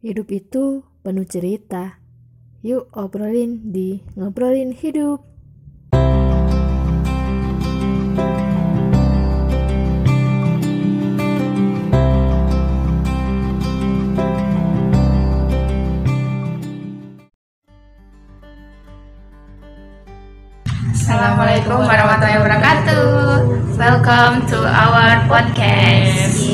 Hidup itu penuh cerita. Yuk obrolin di Ngobrolin Hidup. Assalamualaikum warahmatullahi wabarakatuh. Welcome to our podcast.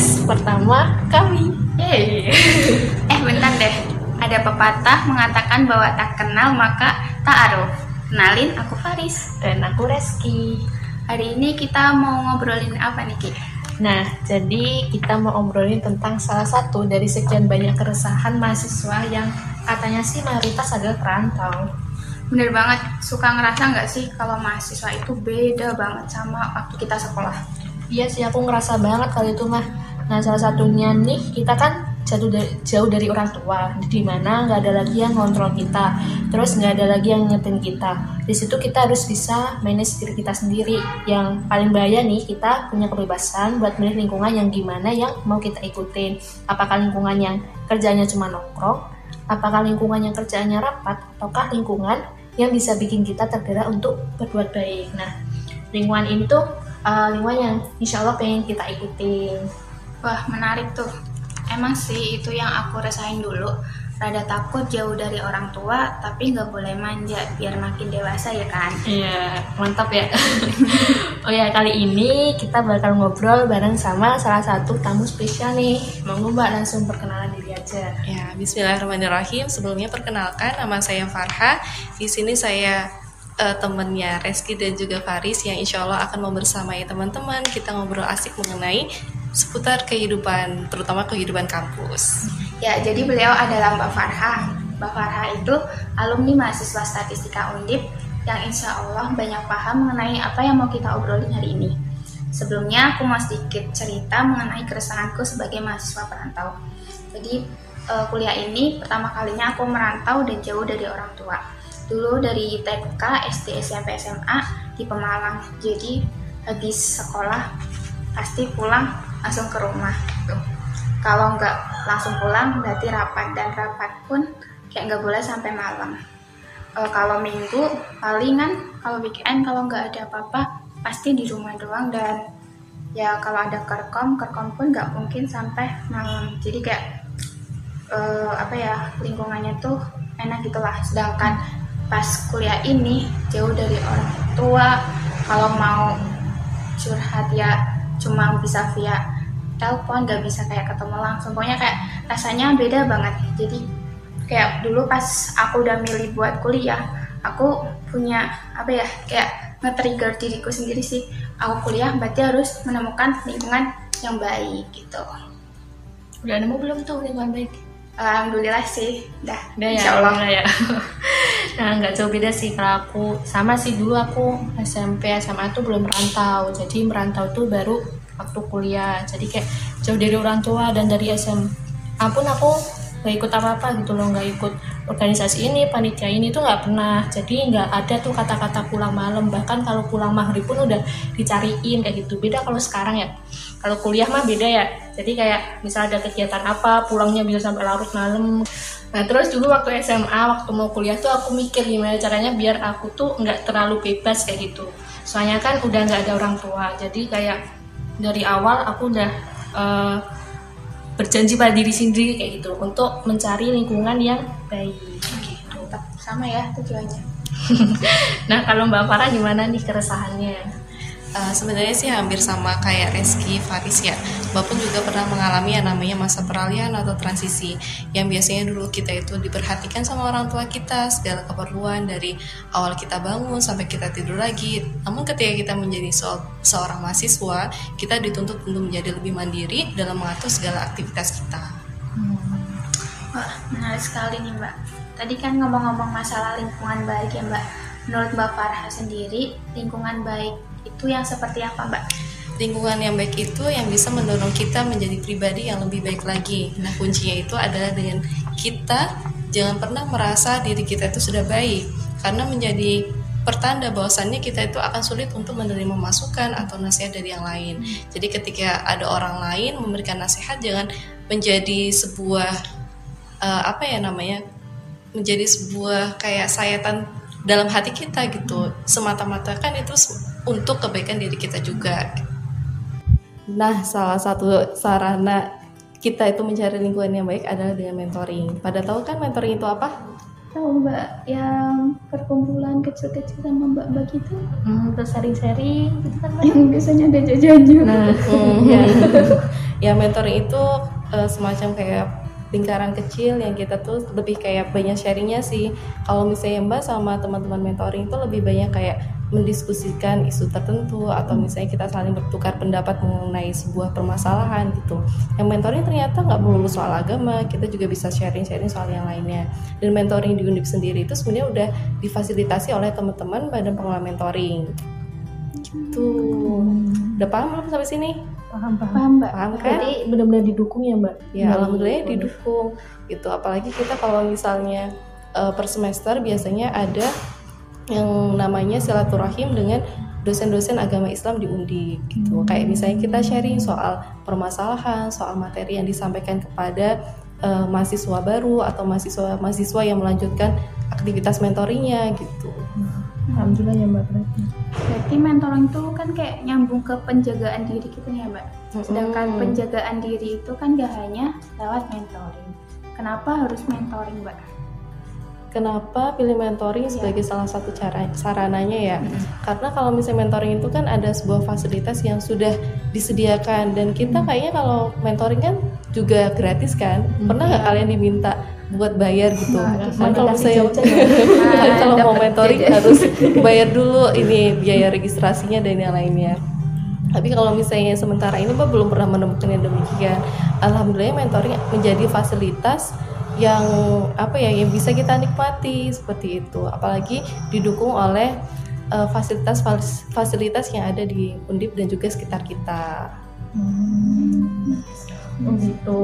Podcast pertama kami. Yeay. eh bentar deh. Ada pepatah mengatakan bahwa tak kenal maka tak aruf. Kenalin, aku Faris. Dan aku Reski. Hari ini kita mau ngobrolin apa nih Ki? Nah, jadi kita mau ngobrolin tentang salah satu dari sekian banyak keresahan mahasiswa yang katanya sih mayoritas adalah perantau. Bener banget, suka ngerasa nggak sih kalau mahasiswa itu beda banget sama waktu kita sekolah? Iya sih, aku ngerasa banget kali itu mah. Nah, salah satunya nih, kita kan jatuh dari, jauh dari orang tua, di mana nggak ada lagi yang ngontrol kita, terus nggak ada lagi yang ngetin kita. Di situ kita harus bisa manage diri kita sendiri. Yang paling bahaya nih, kita punya kebebasan buat milih lingkungan yang gimana yang mau kita ikutin. Apakah lingkungan yang kerjanya cuma nongkrong, apakah lingkungan yang kerjaannya rapat, ataukah lingkungan yang bisa bikin kita tergerak untuk berbuat baik. Nah, lingkungan ini tuh uh, lingkungan yang insya Allah pengen kita ikutin. Wah menarik tuh. Emang sih itu yang aku rasain dulu. Rada takut jauh dari orang tua, tapi nggak boleh manja biar makin dewasa ya kan? Iya, mantap ya. oh ya, kali ini kita bakal ngobrol bareng sama salah satu tamu spesial nih. Monggo Mbak langsung perkenalan diri aja. Ya, Bismillahirrahmanirrahim. Sebelumnya perkenalkan nama saya Farha. Di sini saya uh, temennya Reski dan juga Faris yang insya Allah akan membersamai teman-teman. Kita ngobrol asik mengenai seputar kehidupan, terutama kehidupan kampus. Ya, jadi beliau adalah Mbak Farha. Mbak Farha itu alumni mahasiswa statistika Undip yang insya Allah banyak paham mengenai apa yang mau kita obrolin hari ini. Sebelumnya aku mau sedikit cerita mengenai keresahanku sebagai mahasiswa perantau. Jadi uh, kuliah ini pertama kalinya aku merantau dan jauh dari orang tua. Dulu dari TK, SD, SMP, SMA di Pemalang. Jadi habis sekolah pasti pulang langsung ke rumah. Tuh. Kalau nggak langsung pulang berarti rapat dan rapat pun kayak nggak boleh sampai malam. E, kalau minggu palingan kalau weekend kalau nggak ada apa-apa pasti di rumah doang dan ya kalau ada kerkom kerkom pun nggak mungkin sampai malam. Jadi kayak e, apa ya lingkungannya tuh enak gitulah. Sedangkan pas kuliah ini jauh dari orang tua kalau mau curhat ya cuma bisa via telepon gak bisa kayak ketemu langsung pokoknya kayak rasanya beda banget jadi kayak dulu pas aku udah milih buat kuliah aku punya apa ya kayak nge-trigger diriku sendiri sih aku kuliah berarti harus menemukan lingkungan yang baik gitu udah nemu belum tuh lingkungan baik Alhamdulillah sih, dah. Udah ya, Insya Allah. ya. nah, nggak jauh beda sih kalau aku. Sama sih dulu aku SMP, SMA tuh belum merantau. Jadi merantau tuh baru waktu kuliah. Jadi kayak jauh dari orang tua dan dari SMA pun aku nggak ikut apa-apa gitu loh. Nggak ikut organisasi ini panitia ini tuh nggak pernah. Jadi nggak ada tuh kata-kata pulang malam. Bahkan kalau pulang maghrib pun udah dicariin kayak gitu. Beda kalau sekarang ya. Kalau kuliah mah beda ya jadi kayak misal ada kegiatan apa pulangnya bisa sampai larut malam nah terus dulu waktu SMA waktu mau kuliah tuh aku mikir gimana caranya biar aku tuh nggak terlalu bebas kayak gitu soalnya kan udah nggak ada orang tua jadi kayak dari awal aku udah uh, berjanji pada diri sendiri kayak gitu untuk mencari lingkungan yang baik gitu. Sama ya tujuannya. nah kalau Mbak Farah gimana nih keresahannya? Uh, sebenarnya sih hampir sama kayak Reski Faris ya. Pun juga pernah mengalami yang namanya masa peralihan atau transisi yang biasanya dulu kita itu diperhatikan sama orang tua kita segala keperluan dari awal kita bangun sampai kita tidur lagi. Namun ketika kita menjadi se seorang mahasiswa, kita dituntut untuk menjadi lebih mandiri dalam mengatur segala aktivitas kita. Hmm. Wah, menarik sekali nih Mbak. Tadi kan ngomong-ngomong masalah lingkungan baik ya Mbak. Menurut Mbak Farha sendiri, lingkungan baik itu yang seperti apa Mbak? Lingkungan yang baik itu yang bisa mendorong kita menjadi pribadi yang lebih baik lagi. Nah kuncinya itu adalah dengan kita jangan pernah merasa diri kita itu sudah baik. Karena menjadi pertanda bahwasannya kita itu akan sulit untuk menerima masukan atau nasihat dari yang lain. Jadi ketika ada orang lain memberikan nasihat jangan menjadi sebuah uh, apa ya namanya menjadi sebuah kayak sayatan dalam hati kita gitu semata-mata kan itu untuk kebaikan diri kita juga nah salah satu sarana kita itu mencari lingkungan yang baik adalah dengan mentoring. Pada tahu kan mentoring itu apa? Tahu mbak. Yang perkumpulan kecil-kecil sama mbak-mbak gitu. Hmm, terus sharing-sharing gitu kan mbak? Yang biasanya ada jajan juga nah hmm, ya. ya mentoring itu uh, semacam kayak lingkaran kecil yang kita tuh lebih kayak banyak sharingnya sih. Kalau misalnya mbak sama teman-teman mentoring itu lebih banyak kayak mendiskusikan isu tertentu atau misalnya kita saling bertukar pendapat mengenai sebuah permasalahan gitu. Yang mentoring ternyata nggak melulu soal agama kita juga bisa sharing-sharing soal yang lainnya. Dan mentoring di Undip sendiri itu sebenarnya udah difasilitasi oleh teman-teman badan pengelola mentoring. Gitu. Udah paham belum sampai sini? Paham paham, paham mbak. Paham kan? Jadi benar-benar didukung ya mbak? Ya alhamdulillah didukung. gitu. Apalagi kita kalau misalnya uh, per semester biasanya ada yang namanya silaturahim dengan dosen-dosen agama Islam di Undi gitu. Hmm. Kayak misalnya kita sharing soal permasalahan, soal materi yang disampaikan kepada uh, mahasiswa baru atau mahasiswa mahasiswa yang melanjutkan aktivitas mentoringnya gitu. Hmm. Alhamdulillah ya Mbak berarti. Berarti mentoring itu kan kayak nyambung ke penjagaan diri gitu ya Mbak. Sedangkan hmm. penjagaan diri itu kan gak hanya lewat mentoring. Kenapa harus mentoring Mbak? Kenapa pilih mentoring yeah. sebagai salah satu cara sarananya ya? Mm. Karena kalau misalnya mentoring itu kan ada sebuah fasilitas yang sudah disediakan dan kita mm. kayaknya kalau mentoring kan juga gratis kan? Mm. Pernah nggak yeah. kalian diminta buat bayar gitu? Nah, kan kalau misalnya nah, kalau mau mentoring harus bayar dulu ini biaya registrasinya dan yang lainnya. Tapi kalau misalnya sementara ini Mbak belum pernah menemukan yang demikian. Alhamdulillah mentoring menjadi fasilitas yang apa ya yang bisa kita nikmati seperti itu apalagi didukung oleh uh, fasilitas fasilitas yang ada di Undip dan juga sekitar kita. Hmm. Oh gitu.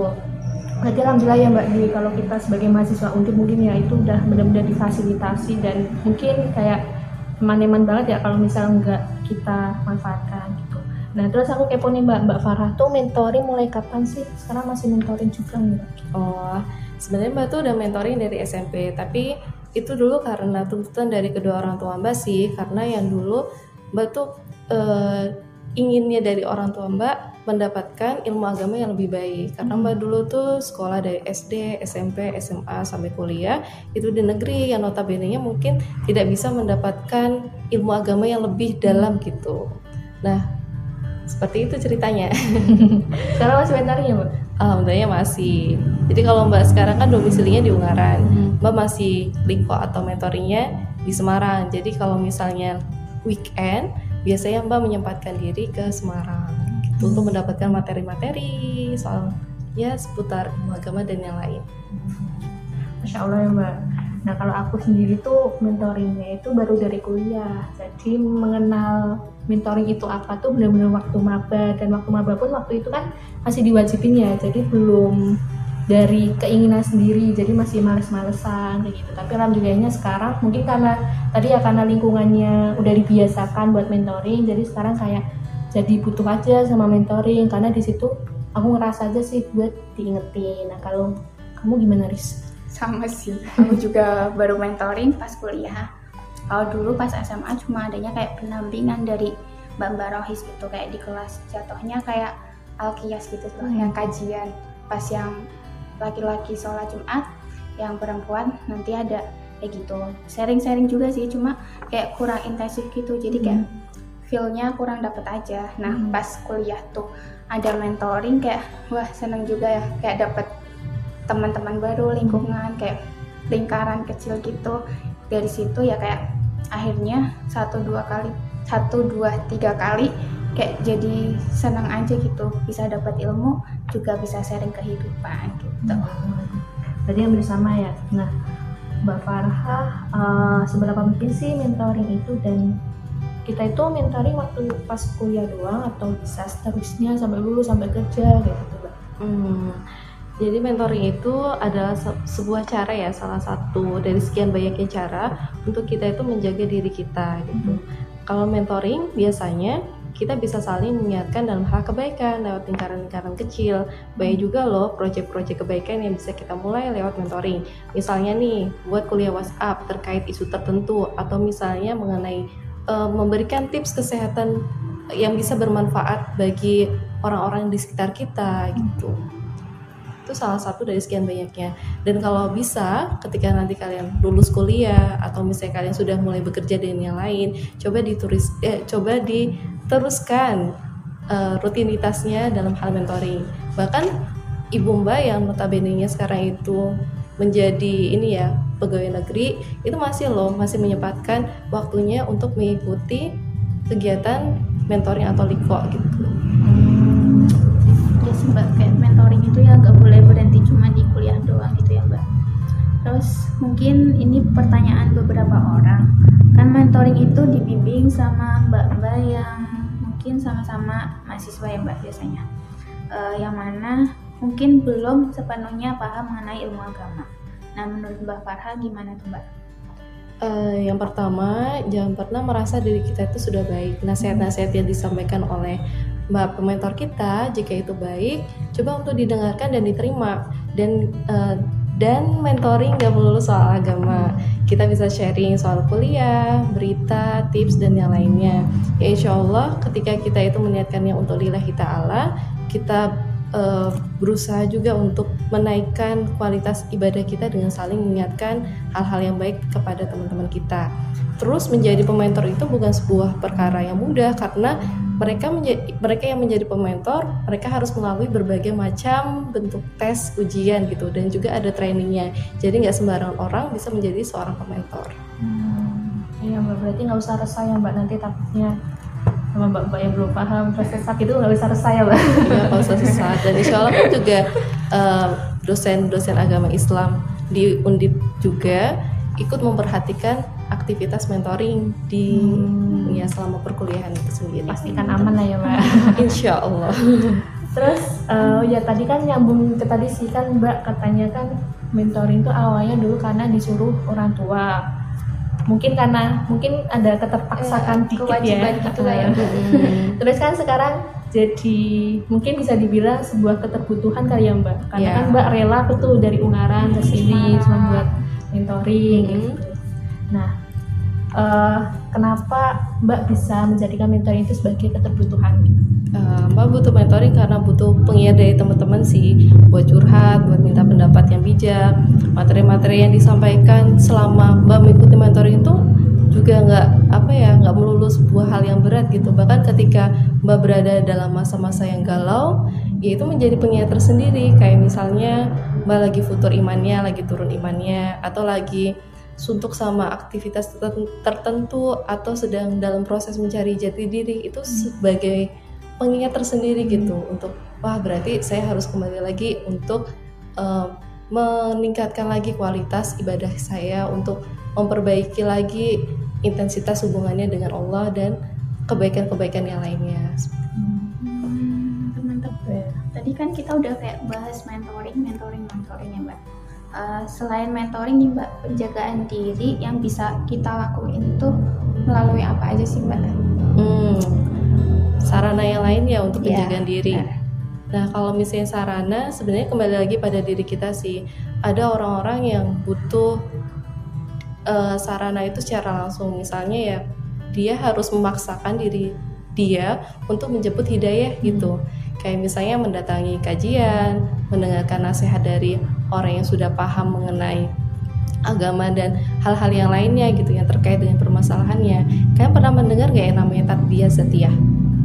Berarti alhamdulillah ya Mbak Dwi kalau kita sebagai mahasiswa Undip mungkin ya itu udah benar-benar difasilitasi dan mungkin kayak teman-teman banget ya kalau misalnya nggak kita manfaatkan gitu. Nah terus aku kepo nih Mbak Mbak Farah tuh mentoring mulai kapan sih? Sekarang masih mentoring juga nggak? Oh sebenarnya mbak tuh udah mentoring dari SMP tapi itu dulu karena tuntutan dari kedua orang tua mbak sih karena yang dulu mbak tuh uh, inginnya dari orang tua mbak mendapatkan ilmu agama yang lebih baik karena mbak hmm. dulu tuh sekolah dari SD, SMP, SMA sampai kuliah itu di negeri yang notabene-nya mungkin tidak bisa mendapatkan ilmu agama yang lebih dalam gitu. Nah, seperti itu ceritanya. Sekarang masih mentoring ya, Mbak? Alhamdulillah masih. Jadi kalau Mbak sekarang kan domisilinya di Ungaran, hmm. Mbak masih lingko atau mentoringnya di Semarang. Jadi kalau misalnya weekend, biasanya Mbak menyempatkan diri ke Semarang gitu, hmm. untuk mendapatkan materi-materi soal ya seputar agama dan yang lain. Masya Allah ya Mbak. Nah kalau aku sendiri tuh mentoringnya itu baru dari kuliah. Jadi mengenal mentoring itu apa tuh benar-benar waktu maba. Dan waktu maba pun waktu itu kan masih diwajibin ya. Jadi belum dari keinginan sendiri. Jadi masih males-malesan kayak gitu. Tapi alhamdulillahnya sekarang mungkin karena tadi ya karena lingkungannya udah dibiasakan buat mentoring jadi sekarang kayak jadi butuh aja sama mentoring. Karena di situ aku ngerasa aja sih buat diingetin. Nah kalau kamu gimana Riz? Sama sih. Aku juga baru mentoring pas kuliah. Kalau dulu pas SMA cuma adanya kayak pendampingan dari Mbak Mbak Rohis gitu kayak di kelas. Jatuhnya kayak alkias gitu tuh hmm. yang kajian. Pas yang laki-laki sholat Jumat yang perempuan nanti ada kayak gitu. Sharing-sharing juga sih cuma kayak kurang intensif gitu. Jadi kayak hmm. feelnya kurang dapet aja. Nah hmm. pas kuliah tuh ada mentoring kayak wah seneng juga ya. Kayak dapet teman-teman baru lingkungan kayak lingkaran kecil gitu. Dari situ ya kayak akhirnya satu dua kali satu dua tiga kali kayak jadi senang aja gitu. Bisa dapat ilmu juga bisa sharing kehidupan gitu. Tadi yang bersama ya. Nah Mbak Farha uh, seberapa mungkin sih mentoring itu? Dan kita itu mentoring waktu pas kuliah doang atau bisa seterusnya sampai lulus sampai kerja gitu Mbak? Hmm Jadi mentoring itu adalah se- sebuah cara ya, salah satu dari sekian banyaknya cara untuk kita itu menjaga diri kita gitu. Kalau mentoring biasanya kita bisa saling mengingatkan dalam hal kebaikan lewat lingkaran-lingkaran kecil. Banyak juga loh proyek-proyek kebaikan yang bisa kita mulai lewat mentoring. Misalnya nih, buat kuliah WhatsApp terkait isu tertentu atau misalnya mengenai eh, memberikan tips kesehatan yang bisa bermanfaat bagi orang-orang di sekitar kita gitu itu salah satu dari sekian banyaknya. Dan kalau bisa ketika nanti kalian lulus kuliah atau misalnya kalian sudah mulai bekerja dengan yang lain coba ditulis eh, coba diteruskan eh, rutinitasnya dalam hal mentoring. Bahkan ibu mbak yang notabene-nya sekarang itu menjadi ini ya pegawai negeri itu masih loh masih menyempatkan waktunya untuk mengikuti kegiatan mentoring atau liko gitu. Ya sih mbak mungkin ini pertanyaan beberapa orang kan mentoring itu dibimbing sama mbak-mbak yang mungkin sama-sama mahasiswa ya mbak biasanya Eh, yang mana mungkin belum sepenuhnya paham mengenai ilmu agama nah menurut mbak Farha gimana tuh mbak Eh, yang pertama, jangan pernah merasa diri kita itu sudah baik. Nasihat-nasihat yang disampaikan oleh mbak pementor kita, jika itu baik, coba untuk didengarkan dan diterima. Dan eh, dan mentoring gak melulu soal agama. Kita bisa sharing soal kuliah, berita, tips dan yang lainnya. Ya insya Allah, ketika kita itu meniatkannya untuk lillahi ta'ala, kita eh, berusaha juga untuk menaikkan kualitas ibadah kita dengan saling mengingatkan hal-hal yang baik kepada teman-teman kita. Terus menjadi pementor itu bukan sebuah perkara yang mudah karena mereka menjadi mereka yang menjadi pementor, mereka harus melalui berbagai macam bentuk tes, ujian gitu dan juga ada trainingnya. Jadi nggak sembarangan orang bisa menjadi seorang pementor. Iya mbak, berarti nggak usah resah ya mbak nanti takutnya sama mbak-mbak yang belum paham tersesat itu nggak usah resah ya mbak. ya kalau usah sesat dan insya Allah kan juga eh, dosen-dosen agama Islam di Undip juga ikut memperhatikan aktivitas mentoring di ya selama perkuliahan itu sendiri. Pastikan aman lah ya mbak. Insya Allah. Terus eh, ya tadi kan nyambung ke tadi sih kan Mbak katanya kan mentoring itu awalnya dulu karena disuruh orang tua. Mungkin karena mungkin ada keterpaksaan Eh, dikit kewajiban ya. gitu lah ya. Hmm. Terus kan sekarang jadi mungkin bisa dibilang sebuah keterbutuhan kali ya Mbak. Karena Ya. kan Mbak rela tuh dari Ungaran ke sini Semarang. cuma buat mentoring Hmm. gitu. Nah, eh, kenapa Mbak bisa menjadikan mentoring itu sebagai keterbutuhan? Eh, Mbak butuh mentoring karena butuh pengingat dari teman-teman sih buat curhat, buat minta pendapat yang bijak, materi-materi yang disampaikan selama Mbak mengikuti mentoring itu juga nggak apa ya nggak melulu sebuah hal yang berat gitu. Bahkan ketika Mbak berada dalam masa-masa yang galau ya itu menjadi pengingat tersendiri. Kayak misalnya Mbak lagi futur imannya lagi turun imannya atau lagi suntuk sama aktivitas terten- tertentu atau sedang dalam proses mencari jati diri itu sebagai pengingat tersendiri gitu untuk wah berarti saya harus kembali lagi untuk eh, meningkatkan lagi kualitas ibadah saya untuk memperbaiki lagi intensitas hubungannya dengan Allah dan kebaikan-kebaikan yang lainnya. Hmm, mantap Tadi kan kita udah kayak bahas mentoring, mentoring, mentoring ya mbak. Eh, selain mentoring nih mbak, penjagaan diri yang bisa kita lakuin itu melalui apa aja sih mbak? Hmm, sarana yang lain ya untuk Iya, penjagaan diri. benar. Nah, kalau misalnya sarana, sebenarnya kembali lagi pada diri kita sih. Ada orang-orang yang butuh eh, sarana itu secara langsung. Misalnya ya, dia harus memaksakan diri dia untuk menjemput hidayah gitu. Kayak misalnya mendatangi kajian, mendengarkan nasihat dari orang yang sudah paham mengenai agama dan hal-hal yang lainnya gitu yang terkait dengan permasalahannya. Kalian pernah mendengar nggak yang namanya tarbiyah zatiyah?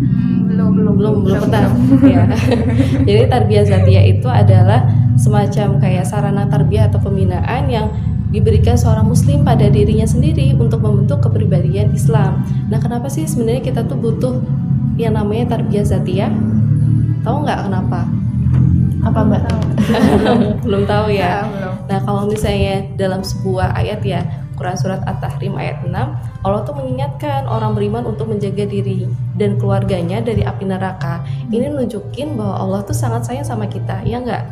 Hmm, belum, belum, belum belum pernah ya. jadi tarbiyah zatiyah itu adalah semacam kayak sarana tarbiyah atau pembinaan yang diberikan seorang muslim pada dirinya sendiri untuk membentuk kepribadian Islam. Nah, kenapa sih sebenarnya kita tuh butuh yang namanya tarbiyah zatiyah? Tahu nggak kenapa? Apa Mbak? belum tahu ya. Ah, belum. Nah, kalau misalnya dalam sebuah ayat ya, Quran surat At-Tahrim ayat 6, Allah tuh mengingatkan orang beriman untuk menjaga diri dan keluarganya dari api neraka. Ini nunjukin bahwa Allah tuh sangat sayang sama kita, ya enggak?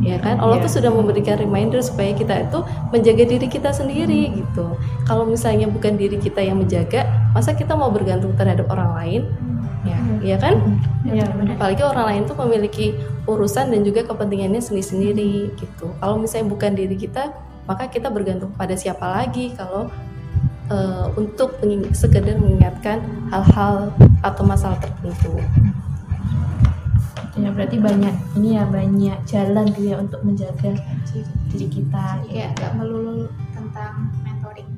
ya kan Allah Iya. tuh sudah memberikan reminder supaya kita itu menjaga diri kita sendiri gitu kalau misalnya bukan diri kita yang menjaga masa kita mau bergantung terhadap orang lain ya ya kan? Iya, benar. apalagi orang lain tuh memiliki urusan dan juga kepentingannya sendiri-sendiri gitu. Kalau misalnya bukan diri kita maka kita bergantung pada siapa lagi kalau eh, untuk menging- sekedar mengingatkan hal-hal atau masalah tertentu. Ya berarti banyak ini ya banyak jalan gitu ya untuk menjaga diri kita. ya nggak melulu tentang mentoring.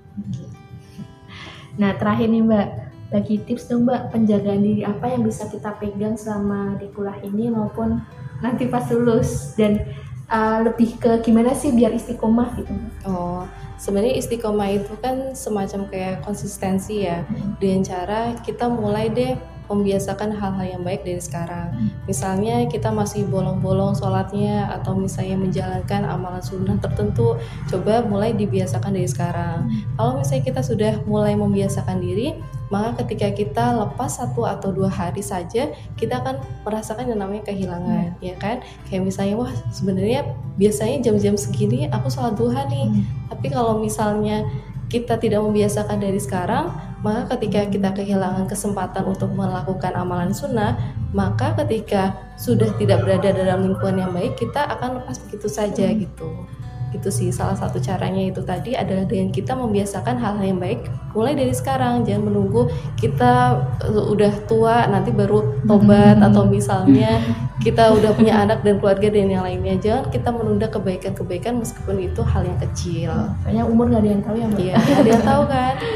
Nah terakhir nih Mbak, bagi tips dong Mbak penjagaan diri apa yang bisa kita pegang selama di kuliah ini maupun nanti pas lulus dan uh, lebih ke gimana sih biar istiqomah gitu? Oh, sebenarnya istiqomah itu kan semacam kayak konsistensi ya. Dengan cara kita mulai deh membiasakan hal-hal yang baik dari sekarang. Misalnya kita masih bolong-bolong sholatnya atau misalnya menjalankan amalan sunnah tertentu, coba mulai dibiasakan dari sekarang. Kalau misalnya kita sudah mulai membiasakan diri, maka ketika kita lepas satu atau dua hari saja, kita akan merasakan yang namanya kehilangan, ya kan? Kayak misalnya, wah sebenarnya biasanya jam-jam segini aku sholat duha nih, tapi kalau misalnya kita tidak membiasakan dari sekarang, maka ketika kita kehilangan kesempatan untuk melakukan amalan sunnah, maka ketika sudah tidak berada dalam lingkungan yang baik, kita akan lepas begitu saja gitu. Gitu sih salah satu caranya itu tadi adalah dengan kita membiasakan hal-hal yang baik mulai dari sekarang, jangan menunggu kita uh, udah tua nanti baru tobat atau misalnya kita udah punya anak dan keluarga dan yang lainnya. Jangan kita menunda kebaikan-kebaikan meskipun itu hal yang kecil. Kayaknya umur nggak ada yang tahu ya Mbak. Iya, ada yang tahu kan?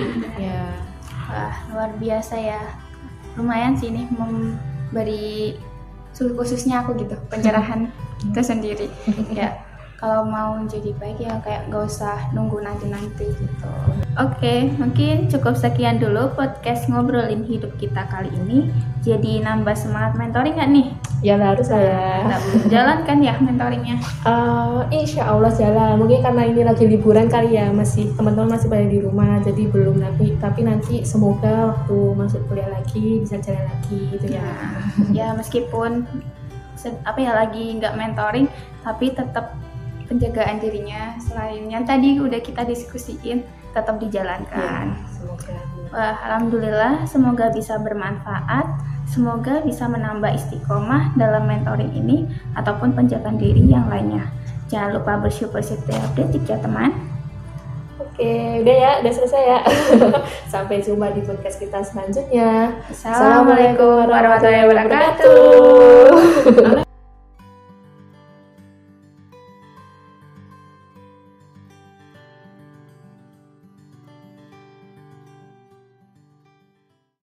Ya. wah luar biasa ya lumayan sih ini memberi khususnya aku gitu pencerahan kita sendiri ya kalau mau jadi baik ya kayak gak usah nunggu nanti-nanti gitu. Oke, mungkin cukup sekian dulu podcast ngobrolin hidup kita kali ini. Jadi nambah semangat mentoring nggak nih? Ya harus saya. Jalan kan ya mentoringnya? Eh, insya Allah jalan. Mungkin karena ini lagi liburan kali ya, masih teman-teman masih pada di rumah, jadi belum tapi tapi nanti semoga waktu masuk kuliah lagi bisa jalan lagi gitu ya. ya meskipun se- apa ya lagi nggak mentoring tapi tetap penjagaan dirinya selain yang tadi udah kita diskusiin tetap dijalankan. Semoga. Wah, alhamdulillah semoga bisa bermanfaat, semoga bisa menambah istiqomah dalam mentoring ini ataupun penjagaan diri yang lainnya. Jangan lupa bersyukur setiap detik ya teman. Oke, udah ya, udah selesai ya. Sampai jumpa di podcast kita selanjutnya. Assalamualaikum warahmatullahi wabarakatuh.